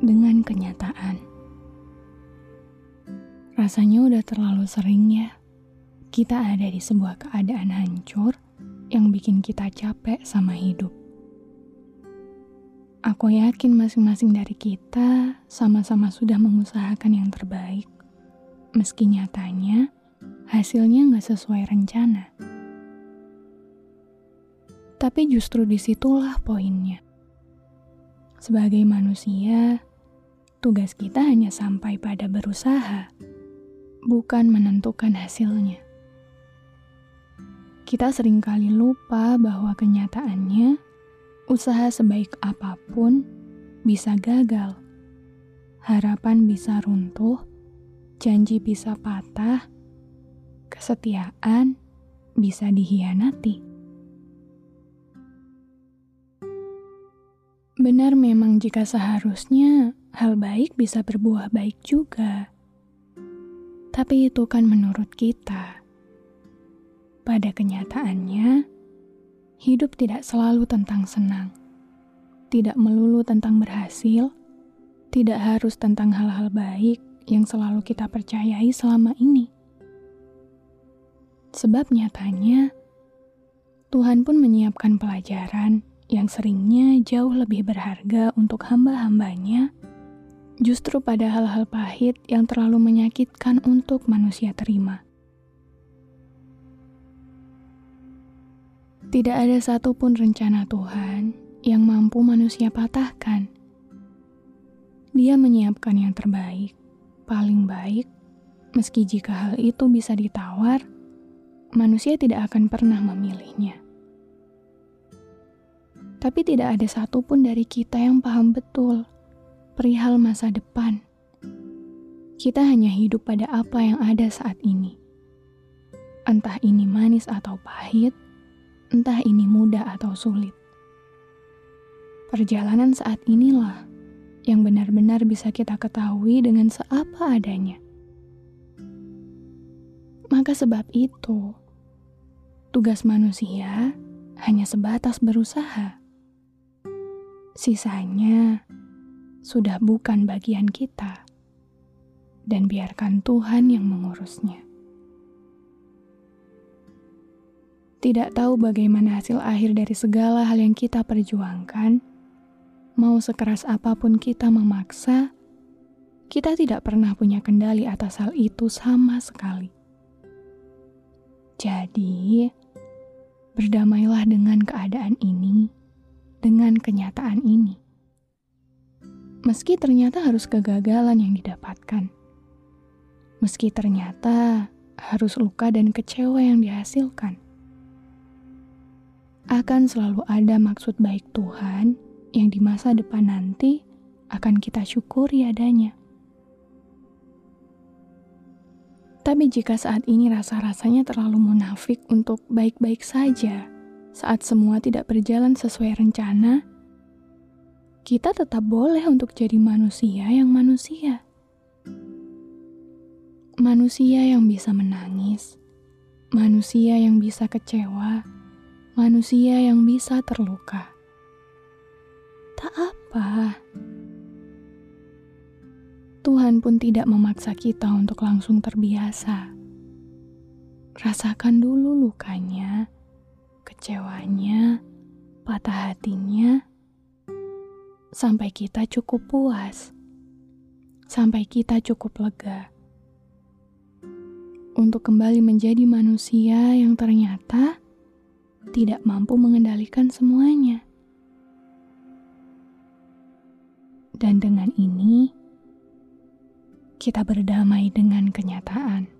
dengan kenyataan. Rasanya udah terlalu sering ya, kita ada di sebuah keadaan hancur yang bikin kita capek sama hidup. Aku yakin masing-masing dari kita sama-sama sudah mengusahakan yang terbaik, meski nyatanya hasilnya nggak sesuai rencana. Tapi justru di situlah poinnya. Sebagai manusia, tugas kita hanya sampai pada berusaha, bukan menentukan hasilnya. Kita sering kali lupa bahwa kenyataannya, usaha sebaik apa pun bisa gagal, harapan bisa runtuh, janji bisa patah, kesetiaan bisa dihianati. Benar memang jika seharusnya hal baik bisa berbuah baik juga. Tapi itu kan menurut kita. Pada kenyataannya, hidup tidak selalu tentang senang. Tidak melulu tentang berhasil, tidak harus tentang hal-hal baik yang selalu kita percayai selama ini. Sebab nyatanya, Tuhan pun menyiapkan pelajaran yang seringnya jauh lebih berharga untuk hamba-hambanya, justru pada hal-hal pahit yang terlalu menyakitkan untuk manusia terima. Tidak ada satupun rencana Tuhan yang mampu manusia patahkan. Dia menyiapkan yang terbaik, paling baik, meski jika hal itu bisa ditawar, manusia tidak akan pernah memilihnya. Tapi tidak ada satupun dari kita yang paham betul perihal masa depan. Kita hanya hidup pada apa yang ada saat ini. Entah ini manis atau pahit, entah ini mudah atau sulit. Perjalanan saat inilah yang benar-benar bisa kita ketahui dengan seapa adanya. Maka sebab itu, tugas manusia hanya sebatas berusaha Sisanya sudah bukan bagian kita, dan biarkan Tuhan yang mengurusnya. Tidak tahu bagaimana hasil akhir dari segala hal yang kita perjuangkan, mau sekeras apa pun kita memaksa, kita tidak pernah punya kendali atas hal itu sama sekali. Jadi, berdamailah dengan keadaan ini dengan kenyataan ini. Meski ternyata harus kegagalan yang didapatkan. Meski ternyata harus luka dan kecewa yang dihasilkan. Akan selalu ada maksud baik Tuhan yang di masa depan nanti akan kita syukuri adanya. Tapi jika saat ini rasa-rasanya terlalu munafik untuk baik-baik saja, saat semua tidak berjalan sesuai rencana, kita tetap boleh untuk jadi manusia yang manusia. Manusia yang bisa menangis, manusia yang bisa kecewa, manusia yang bisa terluka. Tak apa. Tuhan pun tidak memaksa kita untuk langsung terbiasa. Rasakan dulu lukanya kecewanya, patah hatinya, sampai kita cukup puas, sampai kita cukup lega. Untuk kembali menjadi manusia yang ternyata tidak mampu mengendalikan semuanya. Dan dengan ini, kita berdamai dengan kenyataan.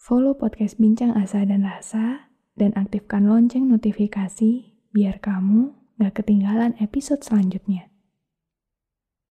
Follow podcast Bincang Asa dan Rasa dan aktifkan lonceng notifikasi biar kamu gak ketinggalan episode selanjutnya.